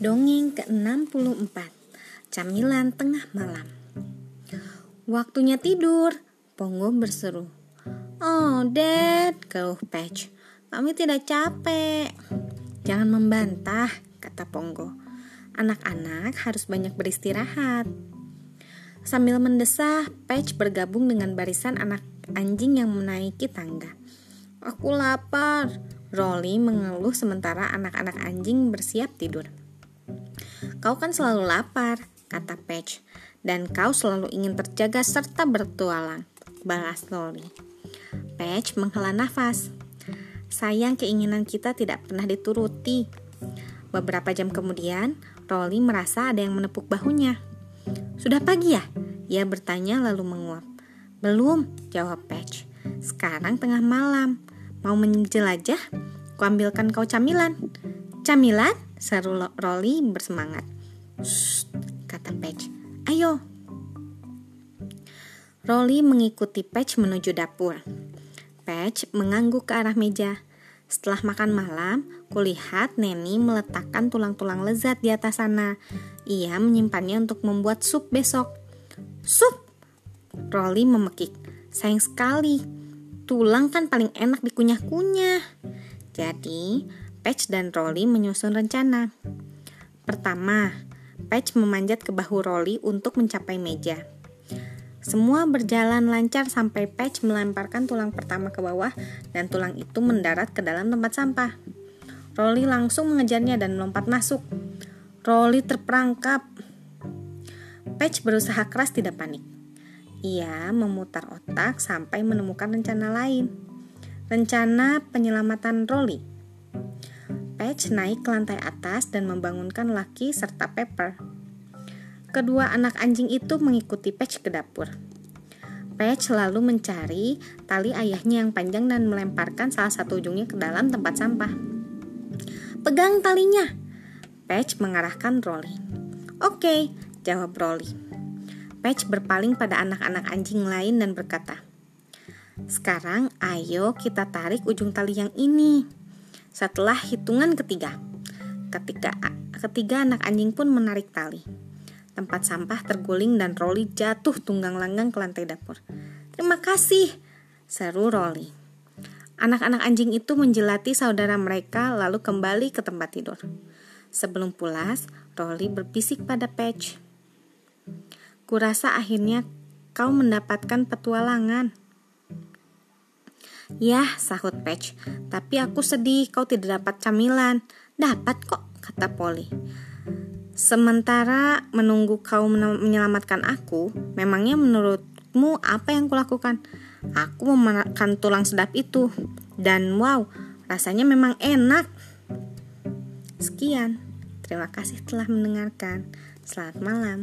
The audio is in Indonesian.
Dongeng ke-64 Camilan Tengah Malam. Waktunya tidur Pongo berseru Oh Dad Keluh Patch Kami tidak capek. Jangan membantah Kata Pongo Anak-anak harus banyak beristirahat. Sambil mendesah Patch bergabung dengan barisan anak anjing yang menaiki tangga. Aku lapar Rolly mengeluh sementara anak-anak anjing bersiap tidur. Kau kan selalu lapar, kata Patch, dan kau selalu ingin terjaga serta bertualang, balas Rolly. Patch menghela nafas. Sayang keinginan kita tidak pernah dituruti. Beberapa jam kemudian, Rolly merasa ada yang menepuk bahunya. Sudah pagi ya? Ia bertanya lalu menguap. Belum, jawab Patch. Sekarang tengah malam. Mau menjelajah? Kuambilkan kau camilan. Camilan? Seru Rolly bersemangat. Kata Patch. Ayo. Rolly mengikuti Patch menuju dapur. Patch mengangguk ke arah meja. Setelah makan malam, kulihat Neni meletakkan tulang-tulang lezat di atas sana. Ia menyimpannya untuk membuat sup besok. Sup! Rolly memekik. Sayang sekali, tulang kan paling enak dikunyah-kunyah. Jadi, Patch dan Rolly menyusun rencana. Pertama, Patch memanjat ke bahu Rolly untuk mencapai meja. Semua berjalan lancar sampai Patch melemparkan tulang pertama ke bawah dan tulang itu mendarat ke dalam tempat sampah. Rolly langsung mengejarnya dan melompat masuk. Rolly terperangkap. Patch berusaha keras tidak panik. Ia memutar otak sampai menemukan rencana lain. Rencana penyelamatan Rolly. Patch naik ke lantai atas dan membangunkan Lucky serta Pepper. Kedua anak anjing itu mengikuti Patch ke dapur. Patch lalu mencari tali ayahnya yang panjang dan melemparkan salah satu ujungnya ke dalam tempat sampah. Pegang talinya. Patch mengarahkan Rolly. Oke, jawab Rolly. Patch berpaling pada anak-anak anjing lain dan berkata, "Sekarang ayo kita tarik ujung tali yang ini." Setelah hitungan ketiga, ketika ketiga anak anjing pun menarik tali. Tempat sampah terguling dan Rolly jatuh tunggang langgang ke lantai dapur. "Terima kasih," seru Rolly. Anak-anak anjing itu menjelati saudara mereka lalu kembali ke tempat tidur. Sebelum pulas, Rolly berbisik pada Patch. Kurasa akhirnya kau mendapatkan petualangan. Ya, sahut Patch. Tapi aku sedih kau tidak dapat camilan. Dapat kok, kata Polly. Sementara menunggu kau menyelamatkan aku, memangnya menurutmu apa yang kulakukan? Aku memakan tulang sedap itu. Dan wow, rasanya memang enak. Sekian. Terima kasih telah mendengarkan. Selamat malam.